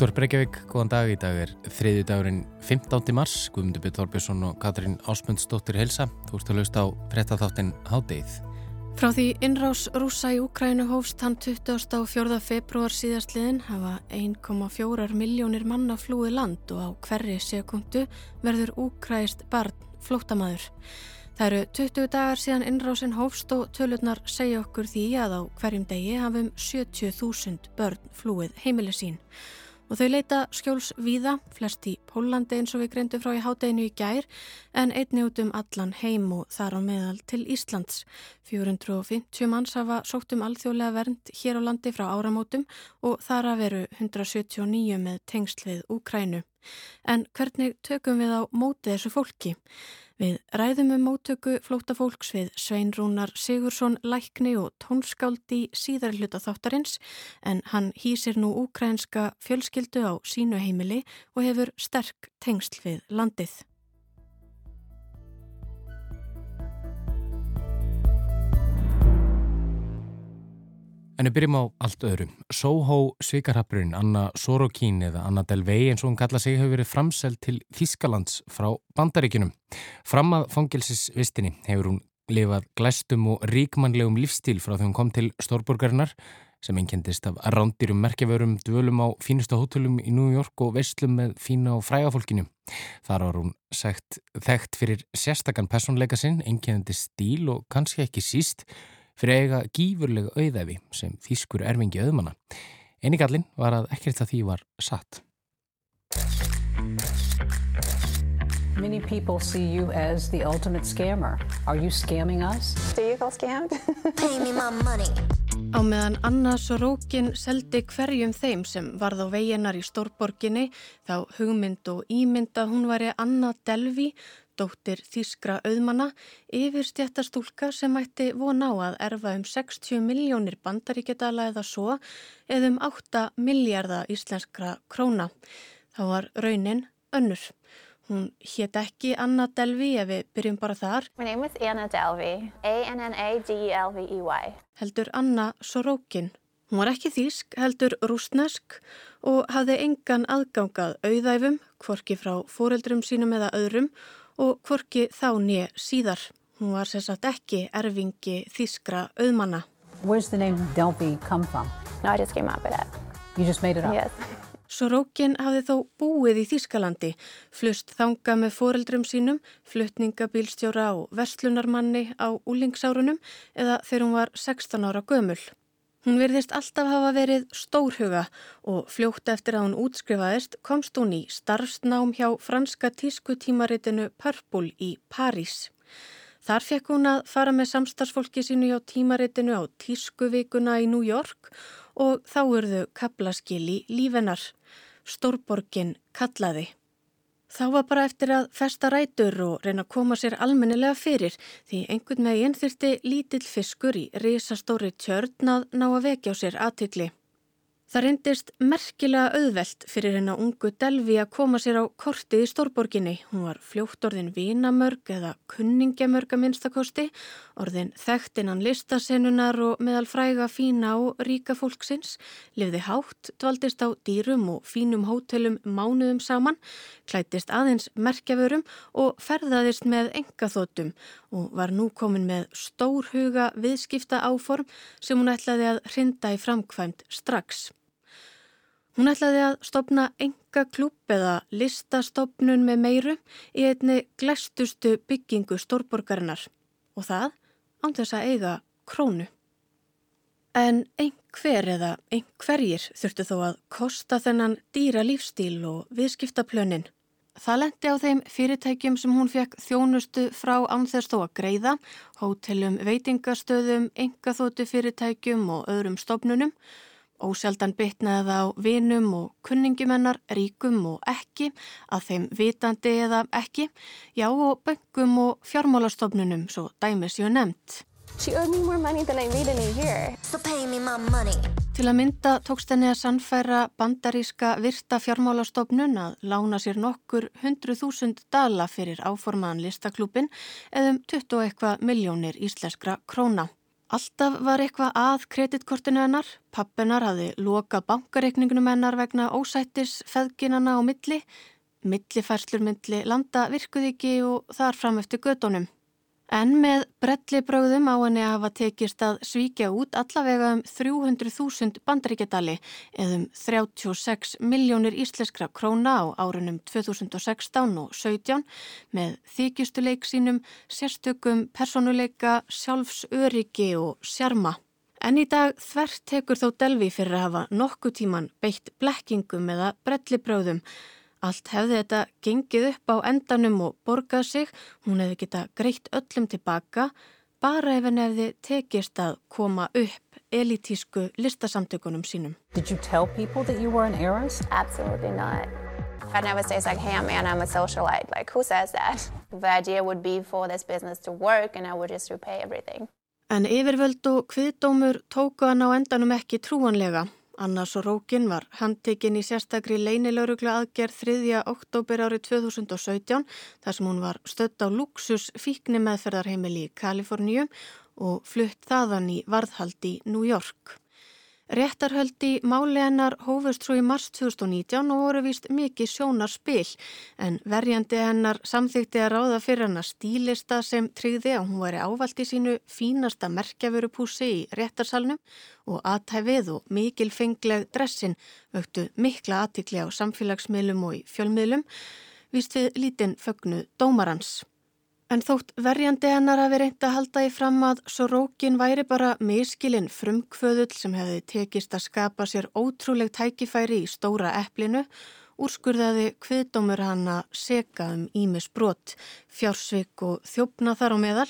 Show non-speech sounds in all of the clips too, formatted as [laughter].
Útvar Breykjavík, góðan dag í dag er þriði dagurinn 15. mars Guðmundur Björn Þorbjörnsson og Katrín Ásmundsdóttir Helsa, þú ert að lausta á frettatháttin Hádeið. Frá því innrás rúsa í Ukrænu hófst hann 24. februar síðastliðin hafa 1,4 miljónir manna flúið land og á hverri sekundu verður úkræst barn flótamaður. Það eru 20 dagar síðan innrásin hófst og tölurnar segja okkur því að á hverjum degi hafum 70.000 börn flúið heimili sín og þau leita skjóls víða, flest í Pólandi eins og við greindu frá í hátteginu í gær en einni út um allan heim og þar á meðal til Íslands. 450 manns hafa sótt um alþjóðlega vernd hér á landi frá áramótum og þar að veru 179 með tengsl við Úkrænu. En hvernig tökum við á móti þessu fólki? Við ræðum um móttöku flótafólks við Svein Rúnar Sigursson Lækni og tónskáldi síðar hluta þáttarins en hann hýsir nú úkrænska fjölskyldu á sínu heimili og hefur sterk tengsl við landið. En við byrjum á allt öðru. Soho svikarhappurinn Anna Sorokín eða Anna Delvey eins og hún kalla sig hefur verið framseld til Þískalands frá bandaríkunum. Fram að fangilsisvistinni hefur hún lifað glæstum og ríkmannlegum lífstíl frá því hún kom til Stórborgarinnar sem einkendist af rándirum merkjavörum dvölum á fínustu hótelum í New York og vestlum með fína og fræga fólkinu. Þar var hún sagt þekkt fyrir sérstakann personleika sinn, einkendist stíl og kannski ekki síst fyrir eiga gífurlega auðæfi sem þýskur erfingi auðmanna. Einigallin var að ekkert að því var satt. Many people see you as the ultimate scammer. Are you scamming us? Do you feel scammed? [laughs] Pay me my money. Á meðan Anna Sorókin seldi hverjum þeim sem varð á veginnar í Stórborginni þá hugmynd og ímynd að hún væri Anna Delvi dóttir Þískra auðmanna, yfir stjættastúlka sem ætti von á að erfa um 60 miljónir bandaríkjadala eða svo eða um 8 miljardar íslenskra króna. Það var raunin önnur. Hún hétt ekki Anna Delvi ef við byrjum bara þar. My name is Anna Delvi, A-N-N-A-D-E-L-V-E-Y. Heldur Anna Sorokin. Hún var ekki þýsk, heldur rúsnesk og hafði engan aðgangað auðæfum, hvorki frá fóreldrum sínum eða öðrum og hvorki þá nýja síðar. Hún var sérsagt ekki erfingi þískra auðmanna. Where's the name Delphi come from? No, I just came up with it. You just made it up? Yes. Sorókin hafði þó búið í Þískalandi, flust þanga með foreldrum sínum, fluttningabílstjóra og verslunarmanni á úlingsárunum eða þegar hún var 16 ára gömul. Hún virðist alltaf hafa verið stórhuga og fljótt eftir að hún útskrifaðist komst hún í starfsnám hjá franska tískutímaritinu Purple í París. Þar fekk hún að fara með samstagsfólki sínu hjá tímaritinu á tískuvikuna í New York og þá urðu kaplaskil í lífennar. Stórborgin kallaði. Þá var bara eftir að festa rætur og reyna að koma sér almennilega fyrir því einhvern veginn þurfti lítill fiskur í risastóri tjörn að ná að vekja á sér aðtilli. Það reyndist merkilega auðvelt fyrir hennar ungu Delvi að koma sér á kortið í Stórborginni. Hún var fljótt orðin vínamörg eða kunningamörg að minnstakosti, orðin þekkt innan listasennunar og meðal fræga fína og ríka fólksins, lifði hátt, dvaldist á dýrum og fínum hótelum mánuðum saman, klætist aðeins merkjaförum og ferðaðist með engaþótum og var nú komin með stórhuga viðskipta áform sem hún ætlaði að hrinda í framkvæmt strax. Hún ætlaði að stopna enga klúb eða listastopnun með meiru í einni glæstustu byggingu stórborgarinnar og það án þess að eiga krónu. En einhver eða einhverjir þurftu þó að kosta þennan dýra lífstíl og viðskiptaplönin. Það lendi á þeim fyrirtækjum sem hún fekk þjónustu frá ánþess þó að greiða, hótelum, veitingastöðum, engaþótu fyrirtækjum og öðrum stopnunum Ósjaldan bytnaði það á vinum og kunningimennar, ríkum og ekki, að þeim vitandi eða ekki, já og böngum og fjármálastofnunum, svo dæmis ég nefnt. So Til að mynda tókst henni að sannfæra bandaríska virta fjármálastofnun að lána sér nokkur 100.000 dala fyrir áformaðan listaklúpin eða um 21 miljónir íslenskra króna. Alltaf var eitthvað að kreditkortinu hennar. Pappinar hafði lokað bankareikningunum hennar vegna ósættis feðginana á milli. Millifærslur milli landa virkuði ekki og þar fram eftir gödunum. En með brellibröðum á henni hafa tekist að svíkja út allavega um 300.000 bandaríkjadali eða um 36 miljónir íslenskra króna á árunum 2016 og 17 með þykjustuleik sínum, sérstökum personuleika, sjálfsöryggi og sjarma. En í dag þvert tekur þó Delvi fyrir að hafa nokkuð tíman beitt blekkingum eða brellibröðum Allt hefði þetta gengið upp á endanum og borgað sig, hún hefði geta greitt öllum tilbaka, bara ef henni hefði tekist að koma upp elitísku listasamtökunum sínum. Did you tell people that you were an heiress? Absolutely not. I never say it's like, hey, man, I'm a socialite. Like, who says that? [laughs] The idea would be for this business to work and I would just repay everything. En yfirvöld og kviðdómur tóku hann á endanum ekki trúanlega. Anna Sorókin var handtekinn í sérstakri leinilauruglu aðgerð 3. oktober árið 2017 þar sem hún var stött á luxus fíkni meðferðarheimili í Kaliforníu og flutt þaðan í varðhaldi New York. Réttarhöldi máli hennar hófust svo í mars 2019 og voru vist mikið sjónar spil en verjandi hennar samþykti að ráða fyrir hennar stílista sem tryggði að hún væri ávalt í sínu fínasta merkjavörupúsi í réttarsalnum og aðtæfið og mikil fengleg dressin vöktu mikla aðtikli á samfélagsmiðlum og í fjölmiðlum vist við lítinn fögnu dómarans. En þótt verjandi hennar hafi reynd að halda í fram að Sorókin væri bara miskilinn frumkvöðull sem hefði tekist að skapa sér ótrúleg tækifæri í stóra eplinu, úrskurðaði kviðdómur hann að seka um Ímis brot, fjársvik og þjófna þar á meðal.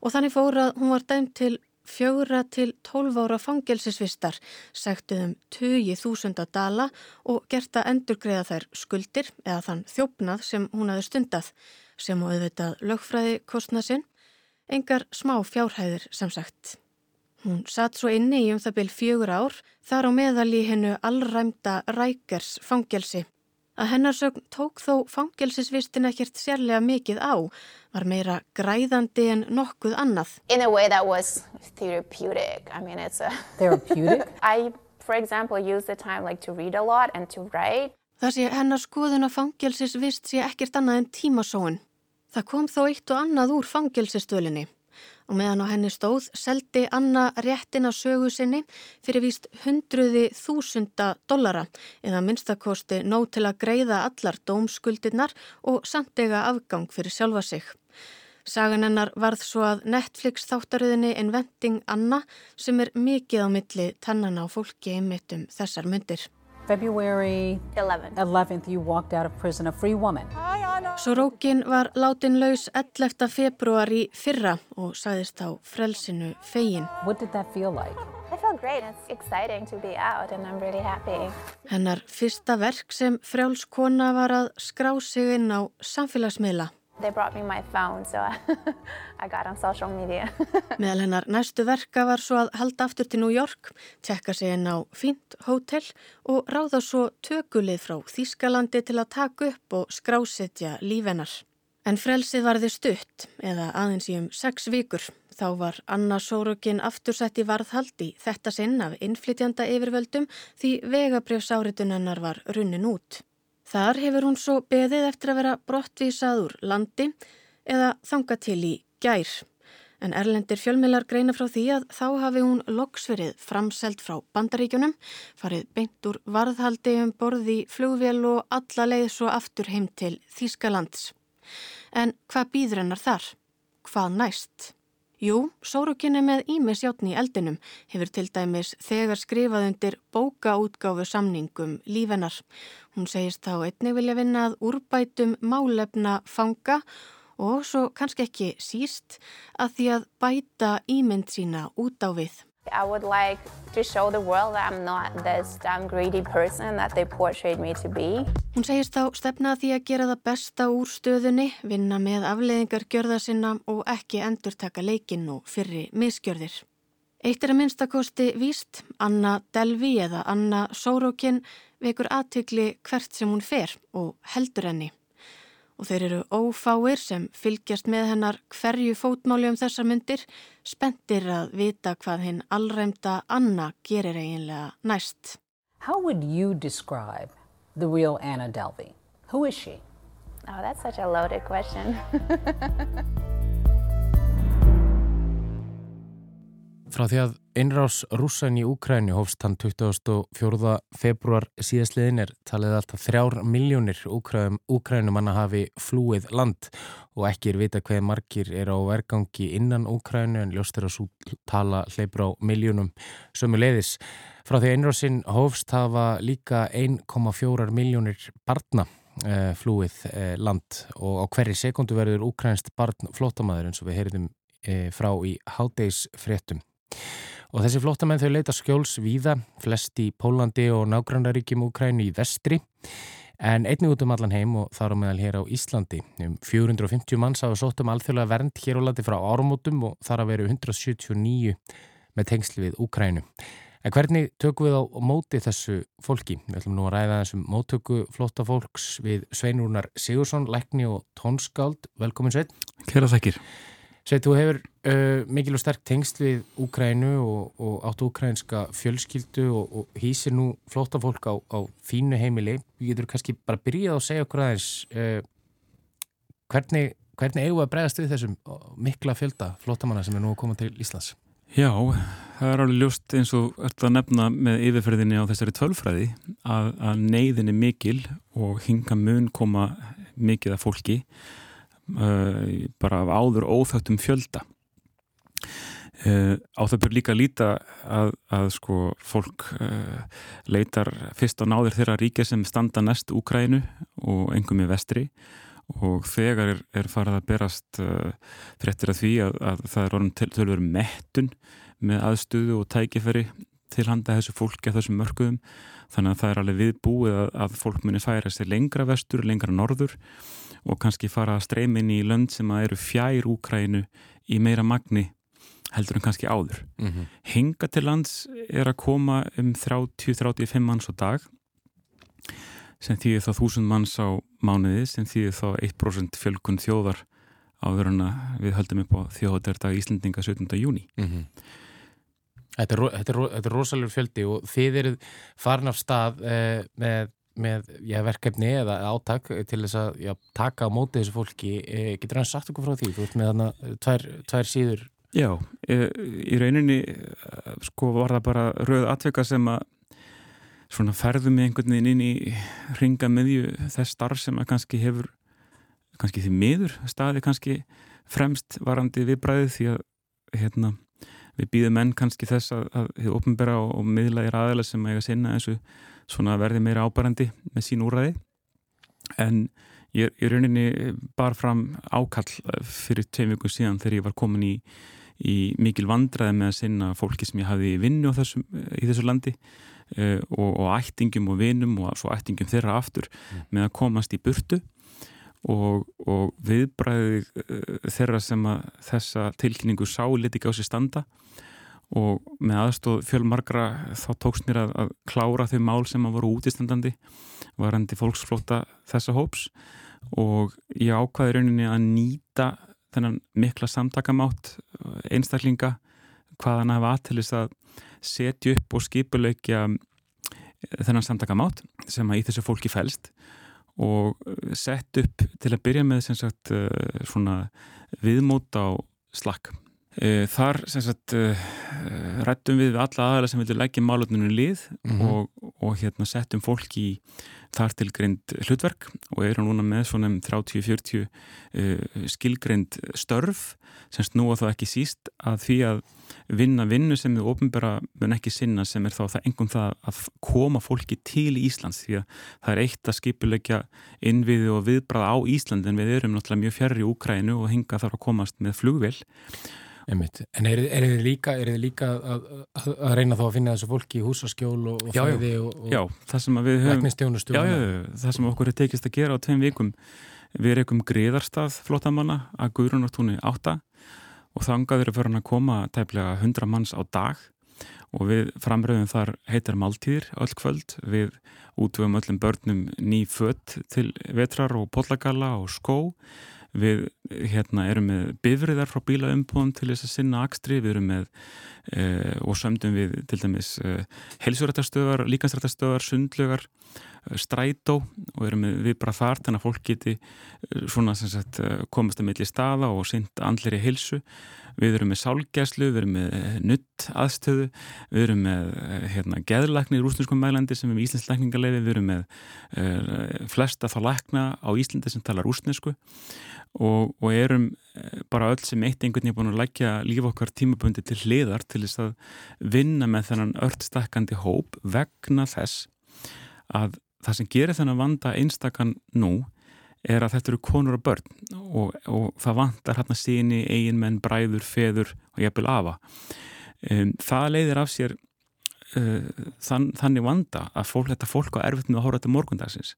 Og þannig fór að hún var dæmt til fjögra til tólf ára fangelsisvistar, segtuð um 20.000 dala og gert að endurgreða þær skuldir eða þann þjófnað sem hún hafi stundað sem og auðvitað lögfræði kostna sinn, engar smá fjárhæðir sem sagt. Hún satt svo inni í um það byrj fjögur ár þar á meðal í hennu allræmda rækers fangelsi. Að hennarsögn tók þó fangelsisvistin ekkert sérlega mikið á, var meira græðandi en nokkuð annað. In a way that was therapeutic. I mean, it's a... [laughs] Therapeutic? I, for example, use the time like to read a lot and to write. Það sé hennar skoðun að fangelsisvist sé ekkert annað en tímasóun. Það kom þó eitt og annað úr fangelsistölinni og meðan á henni stóð seldi Anna réttina sögu sinni fyrir víst hundruði þúsunda dollara eða minnstakosti nóg til að greiða allar dómskuldinnar og samtega afgang fyrir sjálfa sig. Sagan hennar varð svo að Netflix þáttaröðinni Inventing Anna sem er mikið á milli tannana á fólki einmitt um þessar myndir. February 11. 11th, you walked out of prison a free woman. Sorókin var látin laus 11. februar í fyrra og sagðist á frelsinu fegin. What did that feel like? I felt great. It's exciting to be out and I'm really happy. Hennar fyrsta verk sem frjálskona var að skrá sig inn á samfélagsmiðla. Phone, so. [laughs] [laughs] Meðal hennar næstu verka var svo að halda aftur til New York, tjekka sig inn á fínt hótel og ráða svo tökulið frá Þískalandi til að taka upp og skrásetja lífennar. En frelsið varði stutt, eða aðeins í um sex vikur. Þá var Anna Sórukin aftursett í varðhaldi þetta sinn af innflytjanda yfirvöldum því vegabrjöfsáritunennar var runnin út. Þar hefur hún svo beðið eftir að vera brottvísað úr landi eða þanga til í gær. En erlendir fjölmilar greina frá því að þá hafi hún loksverið framselt frá bandaríkjunum, farið beint úr varðhaldi um borði flugvél og alla leið svo aftur heim til Þýskalands. En hvað býður hennar þar? Hvað næst? Jú, Sórukinni með Ímisjátni í eldinum hefur til dæmis þegar skrifað undir bókaútgáfu samningum lífennar. Hún segist þá einnig vilja vinna að úrbætum málefna fanga og svo kannski ekki síst að því að bæta ímynd sína út á við. I would like to show the world that I'm not this dumb greedy person that they portrayed me to be. Hún segist þá stefna því að gera það besta úr stöðunni, vinna með afleiðingar gjörða sinna og ekki endurtaka leikinn og fyrri misgjörðir. Eitt er að minnstakosti víst, Anna Delvi eða Anna Sórókin vekur aðtykli hvert sem hún fer og heldur henni. Og þeir eru ófáir sem fylgjast með hennar hverju fótmáli um þessar myndir, spendir að vita hvað hinn allræmda Anna gerir eiginlega næst. How would you describe the real Anna Delvey? Who is she? Oh, that's such a loaded question. [laughs] Frá því að innrás rússan í Úkræni hófst hann 24. februar síðastliðin er talið alltaf þrjár miljónir Úkrænum hann að hafi flúið land og ekki er vita hvað margir er á vergangi innan Úkrænu en ljóst er að svo tala hleypur á miljónum sömu leiðis. Frá því að innrásinn hófst hafa líka 1,4 miljónir barna eh, flúið eh, land og á hverju sekundu verður Úkrænst barn flótamaður eins og við heyrðum eh, frá í háldeisfréttum. Og þessi flottamenn þau leita skjóls víða, flest í Pólandi og nágrannaríkjum Úkrænu í vestri, en einnig út um allan heim og þar á meðal hér á Íslandi. Um 450 manns hafa sótt um alþjóðlega vernd hér á landi frá árumótum og þar að veru 179 með tengsli við Úkrænu. En hvernig tökum við á móti þessu fólki? Við ætlum nú að ræða þessum móttöku flotta fólks við Sveinúrnar Sigursson, Lækni og Tónskáld. Velkomin Svein. Kæra þakkir. Sveit, þú hefur uh, mikil og sterk tengst við Úkrænu og, og áttu úkrænska fjölskyldu og, og hýsir nú flóta fólk á, á þínu heimili. Við getur kannski bara byrjað að segja okkur aðeins uh, hvernig, hvernig eigum við að bregast við þessum mikla fjölda flótamanna sem er nú að koma til Íslands? Já, það er alveg ljóst eins og ert að nefna með yfirferðinni á þessari tölfræði að, að neyðin er mikil og hinga mun koma mikið af fólki uh, bara af áður óþögtum fjölda uh, á það byrjur líka líta að, að sko fólk uh, leitar fyrst á náður þeirra ríkja sem standa næst Úkrænu og engum í vestri. Og þegar er, er farið að berast fréttir að því að, að það er orðin til vera mettun með aðstöðu og tækifæri til handa þessu fólki að þessum mörguðum þannig að það er alveg viðbúið að, að fólk muni færa sér lengra vestur, lengra norður og kannski fara að streymin í lönd sem að eru fjær Úkrænu í meira magni heldur en kannski áður. Mm -hmm. Hinga til lands er að koma um 30-35 manns á dag sem þýðir þá 1000 manns á mánuði sem þýðir þá 1% fjölkun þjóðar áður en við höldum upp á þjóðardag Íslandinga 17. júni. Mm -hmm. Þetta er, þetta er, þetta er rosalega fjöldi og þið eruð farin af stað eh, með með já, verkefni eða átak til þess að já, taka á móti þessu fólki e, getur hann sagt okkur frá því? Þú ert með þarna tvær, tvær síður Já, e, í rauninni sko var það bara rauð atveka sem að svona ferðum með einhvern veginn inn í ringa meðju þess starf sem að kannski hefur kannski því miður staði kannski fremst varandi viðbræðið því að hérna, við býðum enn kannski þess að, að þið ofnbæra og, og miðlægir aðeila sem eiga sinna þessu svona verði meira ábærandi með sín úræði en ég er rauninni bara fram ákall fyrir tveim vikum síðan þegar ég var komin í, í mikil vandraði með að sinna fólki sem ég hafi vinnu þessum, í þessu landi uh, og, og ættingum og vinum og svo ættingum þeirra aftur mm. með að komast í burtu og, og viðbræði uh, þeirra sem að þessa tilkynningu sá liti sér standa og með aðstóð fjölmarkra þá tókst mér að, að klára þau mál sem að voru útistandandi varandi fólksflóta þessa hóps og ég ákvaði rauninni að nýta þennan mikla samtakamátt uh, einstaklinga hvaðan hafa aðtilis að setja upp og skipuleikja uh, þennan samtakamátt sem að í þessu fólki fælst og uh, sett upp til að byrja með sagt, viðmót á slakk Eh, þar sagt, eh, rættum við alla aðalega sem vilja leggja málutninu lið mm -hmm. og, og hérna, settum fólk í þar tilgrind hlutverk og eru núna með svona 30-40 uh, skilgrind störf sem snúa þá ekki síst að því að vinna vinnu sem við ofinbæra mun ekki sinna sem er þá það engum það að koma fólki til Íslands því að það er eitt að skipulegja innviði og viðbráða á Ísland en við erum náttúrulega mjög fjarr í Úkrænu og hinga þarf að komast með flugvel Einmitt. En er, er þið líka, er líka að, að, að reyna þá að finna þessu fólki í húsaskjól og, og fæði og, og já, það sem við höfum, já, já, það sem okkur er tekist að gera á tveim vikum. Við erum eitthvað greiðarstað flottamanna að Guðrunartúni átta og þangaður er fyrir að koma tæplega 100 manns á dag og við framröðum þar heitar máltíðir öll kvöld, við útvöfum öllum börnum ný fött til vetrar og pollagalla og skó. Við hérna, erum með bifriðar frá bílaumbúðum til þess að sinna akstri, við erum með e, og sömdum við til dæmis e, helsurættastöðar, líkansrættastöðar sundlugar, e, strætó og erum við, við bara þar þannig að fólk geti svona sem sagt komast að milli staða og synd andlir í helsu við erum með sálgæslu, við erum með nutt aðstöðu, við erum með hérna, geðlækni í rúsneskum mælandi sem er með íslensk lækningarleiði, við erum með uh, flesta þá lækna á Íslandi sem tala rúsnesku og, og erum bara öll sem eitt einhvern veginn búin að lækja líf okkar tímabundi til hliðar til þess að vinna með þennan öllstakkandi hóp vegna þess að það sem gerir þennan vanda einstakann nú er að þetta eru konur og börn og, og það vantar hérna síni, eiginmenn, bræður, feður og jæfnvel afa. Um, það leiðir af sér uh, þann, þannig vanda að fólk, þetta fólk á erfitt með að hóra til morgundagsins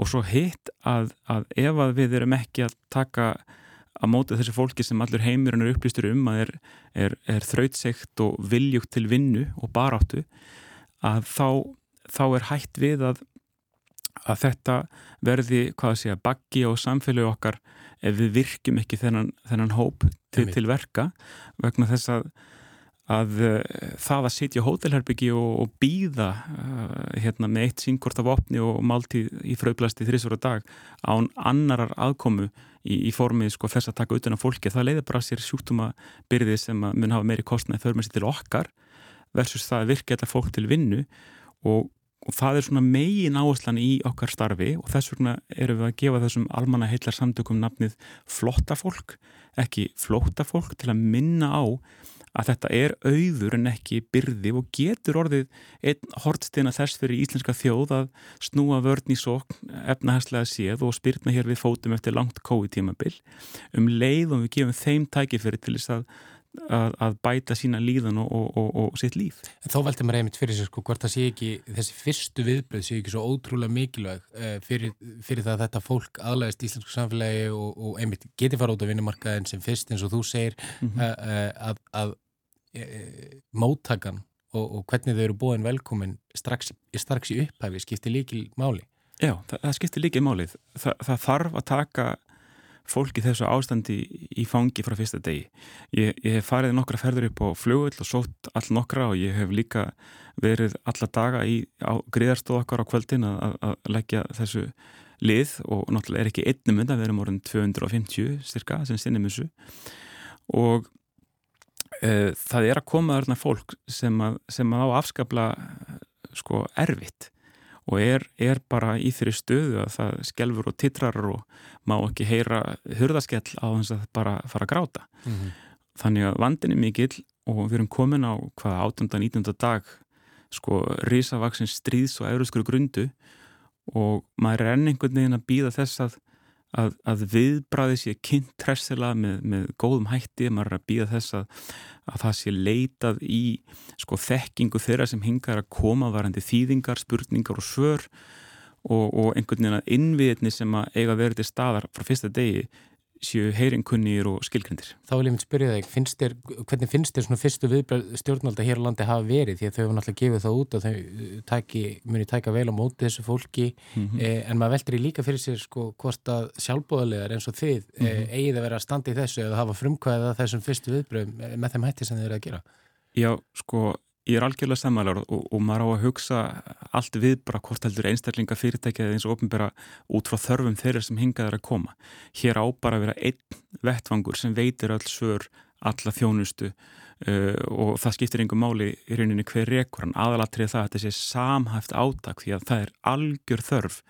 og svo hitt að, að ef að við erum ekki að taka að móta þessi fólki sem allur heimurinn er upplýstur um að er, er, er þrautsegt og viljugt til vinnu og baráttu að þá, þá er hætt við að að þetta verði, hvað að segja, baggi og samfélagi okkar ef við virkjum ekki þennan, þennan hóp til, til verka vegna þess að, að uh, það að sitja hótelherbyggi og, og býða uh, hérna, með eitt síngkort af opni og máltíð í fröðblasti þrísvara dag án annarar aðkomu í, í formið sko, þess að taka utan á fólki, það leiður bara sér sjúktuma byrði sem mun hafa meiri kostnaði þau með sér til okkar versus það að virka þetta fólk til vinnu og og það er svona megin áherslan í okkar starfi og þess vegna erum við að gefa þessum almanna heillar samtökum nafnið flotta fólk, ekki flótta fólk til að minna á að þetta er auður en ekki byrði og getur orðið einn hortsteina þess fyrir íslenska þjóð að snúa vörn í sókn efnahagslega séð og spyrna hér við fótum eftir langt kói tímabil um leið og við gefum þeim tækifyrir til þess að að, að bæta sína líðan og, og, og, og sitt líf. En þá veldi maður einmitt fyrir sig sko hvort það sé ekki, þessi fyrstu viðbröð sé ekki svo ótrúlega mikilvæg uh, fyrir, fyrir það að þetta fólk aðlæðist í íslensku samfélagi og einmitt geti fara út á vinnumarkaðin sem fyrst eins og þú segir mm -hmm. að, að móttakan og hvernig þau eru búin velkomin strax, strax í upphæfi skiptir líkil máli. Já, það, það skiptir líkil málið. Þa, það þarf að taka fólki þessu ástandi í fangi frá fyrsta degi. Ég, ég hef farið nokkra ferður upp á fljóðull og sótt all nokkra og ég hef líka verið alla daga í, gríðarstóð okkar á kvöldin að, að leggja þessu lið og náttúrulega er ekki einnum undan, við erum orðin 250 styrka sem sinnum þessu og e, það er að koma þarna fólk sem að, sem að á afskapla sko erfitt og er, er bara í þeirri stöðu að það skelfur og titrar og má ekki heyra hurðaskell á þess að bara fara að gráta. Mm -hmm. Þannig að vandin er mikill og við erum komin á hvaða 18. 19. dag sko risavaksins stríðs og euruskur grundu og maður er enn einhvern veginn að býða þess að að, að viðbræði sé kynnt tressilega með, með góðum hætti, maður er að býða þess að, að það sé leitað í sko þekkingu þeirra sem hingar að koma varandi þýðingar, spurningar og svör og, og einhvern veginn að innviðinni sem að eiga verið til staðar frá fyrsta degi séu heyrinkunnir og skilgrindir. Þá vil ég myndi spyrja þig, finnst þér, hvernig finnst þér svona fyrstu viðbröð stjórnvalda hér á landi hafa verið því að þau hefur náttúrulega gefið það út og þau uh, taki, muni taka vel á móti þessu fólki mm -hmm. eh, en maður veldur í líka fyrir sér sko hvort að sjálfbóðalegar eins og þið mm -hmm. eh, eigið að vera að standa í þessu eða hafa frumkvæðið að þessum fyrstu viðbröð með þeim hætti sem þið eru að gera. Já, sko ég er algjörlega samanlegar og, og maður á að hugsa allt við bara hvort heldur einstaklinga fyrirtækið eins og ofnbæra út frá þörfum þeirra sem hingaður að koma. Hér á bara að vera einn vettvangur sem veitir öll svör alla þjónustu uh, og það skiptir einhver máli í rauninni hver rekur aðalatrið það að þetta sé samhæft átak því að það er algjör þörf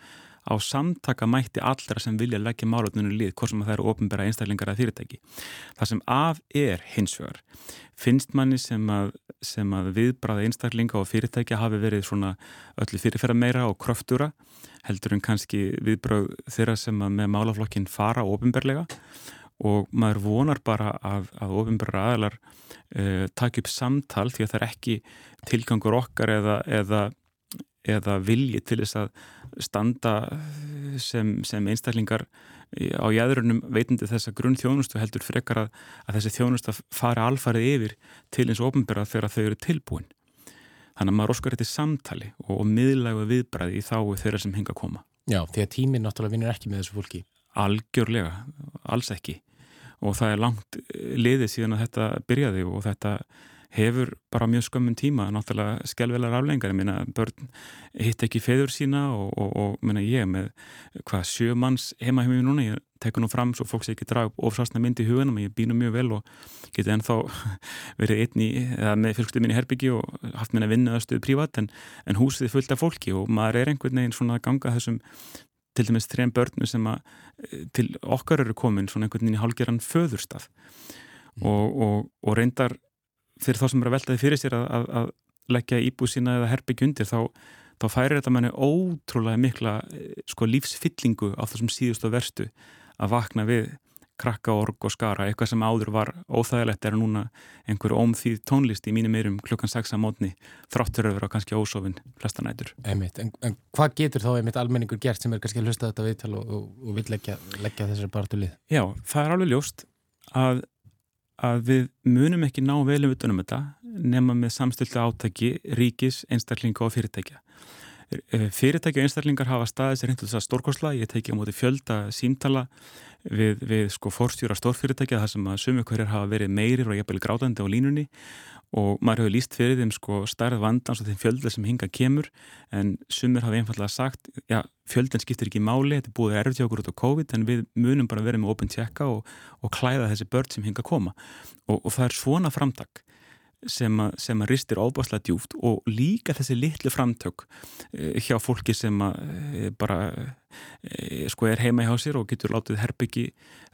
á samtaka mætti allra sem vilja leggja málutnunu lið, hvort sem það eru ofnbæra einstaklingar að fyrirtæki. Það sem af er hinsvegar finnst manni sem að, sem að viðbræða einstaklinga og fyrirtækja hafi verið svona öllu fyrirferða meira og kröftúra heldur en kannski viðbræð þeirra sem að með málaflokkin fara ofinberlega og maður vonar bara að, að ofinberra aðalar uh, taki upp samtal því að það er ekki tilgangur okkar eða, eða, eða vilji til þess að standa sem, sem einstaklingar á jæðrunum veitandi þessa grunn þjónustu heldur frekar að, að þessi þjónustu fara alfarið yfir til eins og ofnbæra þegar þau eru tilbúin. þannig að maður óskar þetta samtali og, og miðlægu viðbræði í þá þeirra sem hinga að koma. Já, því að tíminn náttúrulega vinnur ekki með þessu fólki. Algjörlega, alls ekki. Og það er langt liðið síðan að þetta byrjaði og þetta hefur bara mjög skömmun tíma náttúrulega skjálfilegar aflengar, ég meina börn hitt ekki feður sína og, og, og meina ég með hvað sjö manns heima mér núna, ég tekur nú fram svo fólk sé ekki draga upp ofsvarsna mynd í hugunum ég býnum mjög vel og geti ennþá [laughs] verið einn í, eða með fylgstuð mín í Herbygji og haft minna vinnaðastuð prívat en, en húsið fullt af fólki og maður er einhvern veginn svona að ganga þessum til dæmis þrejum börnum sem að til okkar eru komin svona einhvern veginn í hálgeran föðurstað. Mm. og, og reyndar fyrir þá sem eru að veltaði fyrir sér að, að, að leggja íbúð sína eða herbyggj undir þá, þá færir þetta manni ótrúlega mikla eh, sko, lífsfyllingu á þessum síðustu verstu að vakna við krakka, org og skara, eitthvað sem áður var óþægilegt er núna einhver ómþýð tónlist í mínum eyrum klukkan 6 að mótni þráttur að vera kannski ósofinn flestanætur. En, en hvað getur þá einmitt almenningur gert sem er kannski að hlusta þetta viðtal og, og, og vil leggja, leggja þessari barndulið? Já, það er alveg ljóst að að við munum ekki ná velum utanum þetta nema með samstiltu átaki ríkis, einstaklinga og fyrirtækja. Eh, fyrirtækja og einstaklingar hafa staðis hinduð þess að stórkosla, ég teki á móti fjölda símtala við, við sko fórstjóra stórfyrirtækja þar sem að sumu hverjar hafa verið meirir og jafnvel grátandi á línunni og maður hefur líst fyrir þeim sko starð vandans og þeim fjölda sem hinga kemur en sumir hafa einfallega sagt já, fjöldin skiptir ekki máli, þetta er búið erfið hjá okkur út á COVID en við munum bara verið með open checka og, og klæða þessi börn sem hinga koma. Og, og það er svona framtak sem að, sem að ristir óbáslega djúft og líka þessi litlu framtök eh, hjá fólki sem að eh, bara eh, sko er heima hjá sér og getur látið herbyggi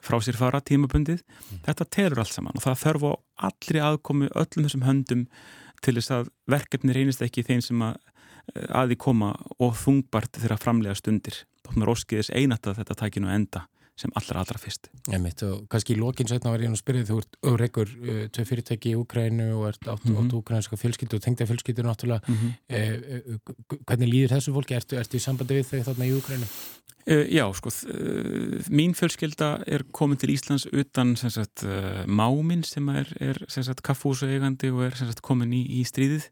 frá sér fara tímabundið. Mm. þetta telur allt saman og það þarf á allri aðkomi öllum þessum höndum til þess að verkefni reynist ekki þeim sem að aði koma og þungbart þeirra framlega stundir. Þá er óskiðis einat að þetta takinu enda sem allra allra fyrst. Emitt, og kannski í lokin setna var ég að spyrja þú ert auðreikur uh, tvei fyrirtæki í Úkrænu og ert átt mm -hmm. úkrænska fjölskyldu og tengda fjölskyldur náttúrulega. Mm -hmm. eh, hvernig líður þessu fólki? Ertu, ertu í sambandi við þau þarna í Úkrænu? Uh, já, sko, uh, mín fjölskylda er komin til Íslands utan sagt, máminn sem er, er kaffúsaegandi og er sagt, komin í, í stríðið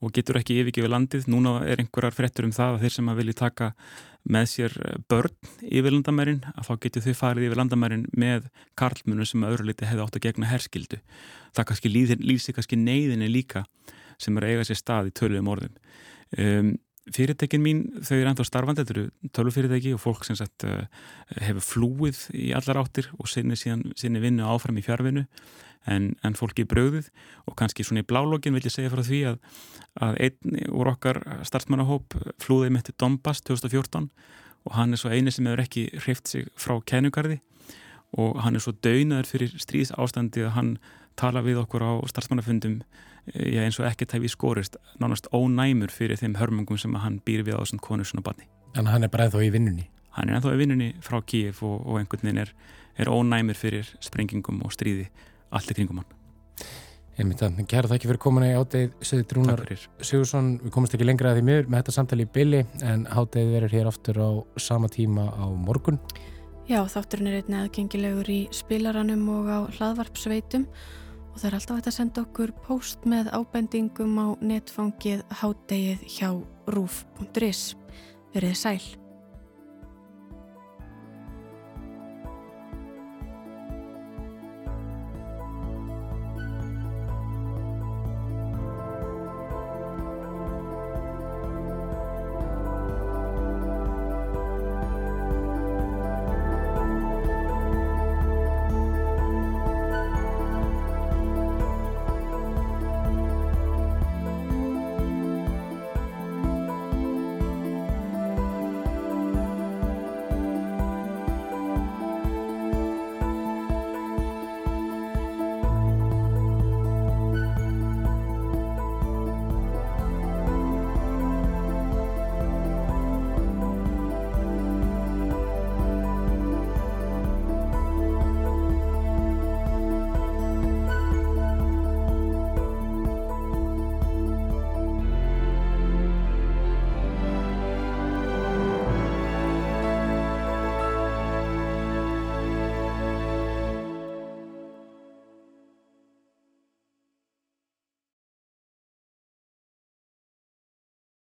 og getur ekki yfirgefið landið. Núna er einhverjar frettur um það að þeir sem að vilja taka með sér eh, börn yfir landamærin að þá getur þau farið yfir landamærin með karlmunum sem að öðru liti hefði átt að gegna herskildu. Það kannski lýsir kannski neyðinni líka sem er að eiga sér stað í töluðum orðum. Um, fyrirtekin mín, þau eru ennþá starfandi, þetta eru tölufyrirteki og fólk sem sagt, uh, hefur flúið í allar áttir og sinni, sinni vinnu áfram í fjárvinu en, en fólki í bröðuð og kannski svona í blálogin vil ég segja frá því að, að einn úr okkar starfsmannahóp flúði mitt til Donbass 2014 og hann er svo eini sem hefur ekki hreift sig frá kænugarði og hann er svo daunaður fyrir stríðs ástandi að hann tala við okkur á starfsmannafundum já, eins og ekkert hefði skorist nánast ónæmur fyrir þeim hörmungum sem hann býr við á þessum konur svona barni. En hann er bara ennþá í vinnunni? Hann er ennþá í vinnunni frá Kíif og, og einhvern veginn er, er ónæmur fyrir sprengingum og stríði allt í kringum hann. Einmitt að, kæra þakki fyrir komuna í ádegið Söður Drúnar Sigursson, við komumst ekki lengra að því miður með þetta samtali í billi en ádegið verður hér aftur á sama tíma á morgun. Já, þátturinn er einnig aðgengilegur í spilaranum og á hlaðvarpsveitum og það er alltaf hægt að senda okkur post með ábendingum á netfangið hádegið hjá rúf.is Verðið sæl